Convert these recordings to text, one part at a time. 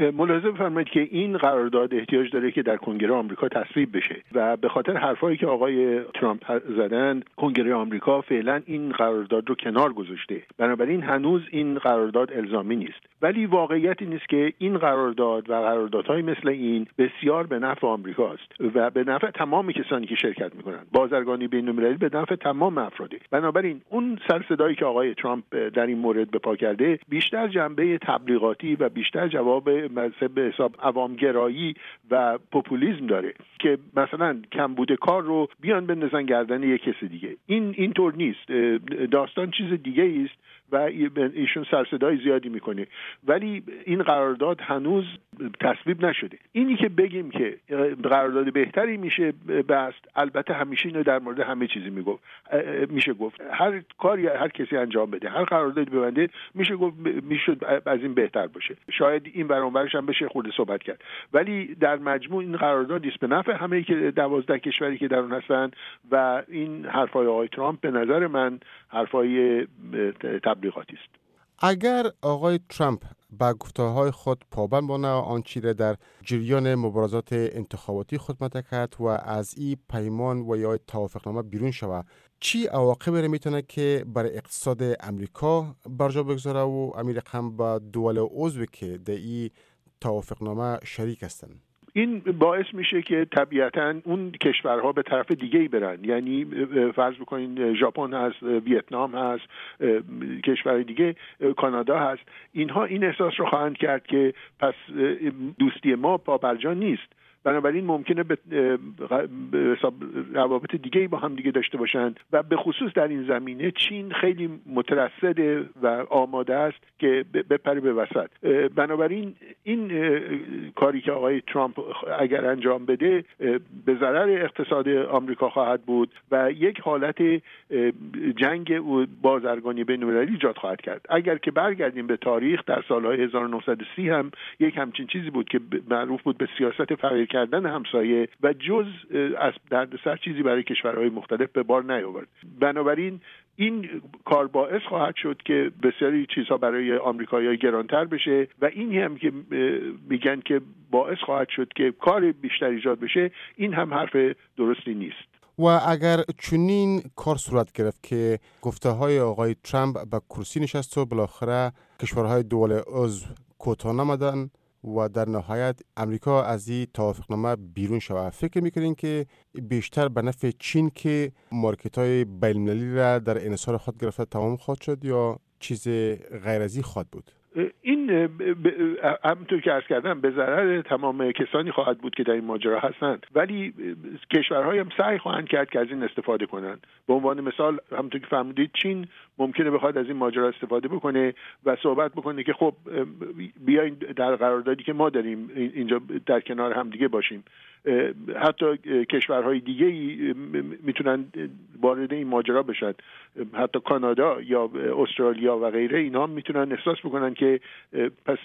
ملاحظه بفرمایید که این قرارداد احتیاج داره که در کنگره آمریکا تصویب بشه و به خاطر حرفایی که آقای ترامپ زدن کنگره آمریکا فعلا این قرارداد رو کنار گذاشته. بنابراین هنوز این قرارداد الزامی نیست. ولی واقعیت این است که این قرارداد و قراردادهای مثل این بسیار به نفع آمریکاست و به نفع تمام کسانی که شرکت می‌کنند. بازرگانی بینالمللی به نفع تمام افراده بنابراین اون سر صدایی که آقای ترامپ در این مورد به پا کرده بیشتر جنبه تبلیغاتی و بیشتر جواب مذهب حساب عوامگرایی و پوپولیزم داره که مثلا کمبود کار رو بیان بندازن گردن یک کس دیگه. این اینطور نیست. داستان چیز دیگه است و ایشون سرصدای زیادی می‌کنه. ولی این قرارداد هنوز تصویب نشده. اینی که بگیم که قرارداد بهتری میشه بست البته همیشه اینو در مورد همه چیزی می‌گفت میشه گفت. هر کاری هر کسی انجام بده هر قراردادی ببنده میشه گفت می‌شد از این بهتر باشه. شاید این برانورش هم بشه خورده صحبت کرد. ولی در مجموع این قراردادی است به نفع همه که دوازده کشوری که در اون هستن و این حرفای آقای ترامپ به نظر من حرفای تبلیغاتی است. اگر آقای ترامپ به گفتههای خود پابند بانه آنچه در جریان مبارزات انتخاباتی خود کرد و از این پیمان و یا توافقنامه بیرون شود. چی عواقب می‌تونه که برای اقتصاد امریکا برجا بگذاره و امیر هم با دول عضو که در این توافقنامه شریک هستند؟ این باعث میشه که طبیعتا اون کشورها به طرف دیگه ای برن. یعنی فرض بکنین ژاپن هست ویتنام هست کشور دیگه کانادا هست. اینها این احساس رو خواهند کرد که پس دوستی ما پابرجا نیست. بنابراین ممکنه به روابط دیگه با هم دیگه داشته باشند. و به خصوص در این زمینه چین خیلی مترصده و آماده است که بپره به وسط. بنابراین این کاری که آقای ترامپ اگر انجام بده به ضرر اقتصاد آمریکا خواهد بود و یک حالت جنگ بازرگانی بین المللی ایجاد خواهد کرد. اگر که برگردیم به تاریخ در سالهای 1930 هم یک همچین چیزی بود که معروف بود به سیاست کردن همسایه و جز از دردسر چیزی برای کشورهای مختلف به بار نیاورد. بنابراین این کار باعث خواهد شد که بسیاری چیزها برای آمریکایی‌ها گرانتر بشه و این هم که میگن که باعث خواهد شد که کار بیشتر ایجاد بشه این هم حرف درستی نیست. و اگر چنین کار صورت گرفت که گفته های آقای ترامپ به کرسی نشست و بالاخره کشورهای دول عضو کوتاه نمدن و در نهایت امریکا از این توافقنامه بیرون شود. فکر می‌کنین که بیشتر به نفع چین که مارکت های بین را در انصار خود گرفته تمام خواهد شد یا چیز غیر از خواهد بود؟ این همونطور که ارز کردم به ضرر تمام کسانی خواهد بود که در این ماجرا هستند. ولی کشورهای هم سعی خواهند کرد که از این استفاده کنند. به عنوان مثال همونطور که فرمودید چین ممکنه بخواد از این ماجرا استفاده بکنه و صحبت بکنه که خب بیاین در قراردادی که ما داریم اینجا در کنار هم دیگه باشیم. حتی کشورهای دیگه ای می‌تونن وارد این ماجرا بشن. حتی کانادا یا استرالیا و غیره اینا می‌تونن احساس بکنن که پس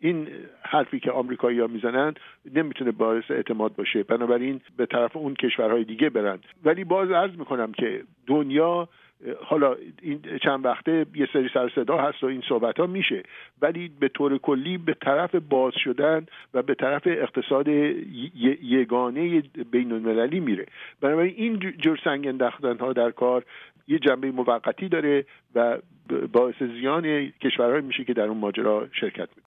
این حرفی که آمریکایی ها می‌زنن نمی‌تونه باعث اعتماد باشه. بنابراین به طرف اون کشورهای دیگه برن. ولی باز عرض می‌کنم که دنیا حالا این چند وقته یه سری سر صدا هست و این صحبت ها میشه. ولی به طور کلی به طرف باز شدن و به طرف اقتصاد یگانه بین المللی میره. بنابراین این جور سنگ انداختن ها در کار یه جنبه موقتی داره و باعث زیان کشورهایی میشه که در اون ماجرا شرکت می‌کنه.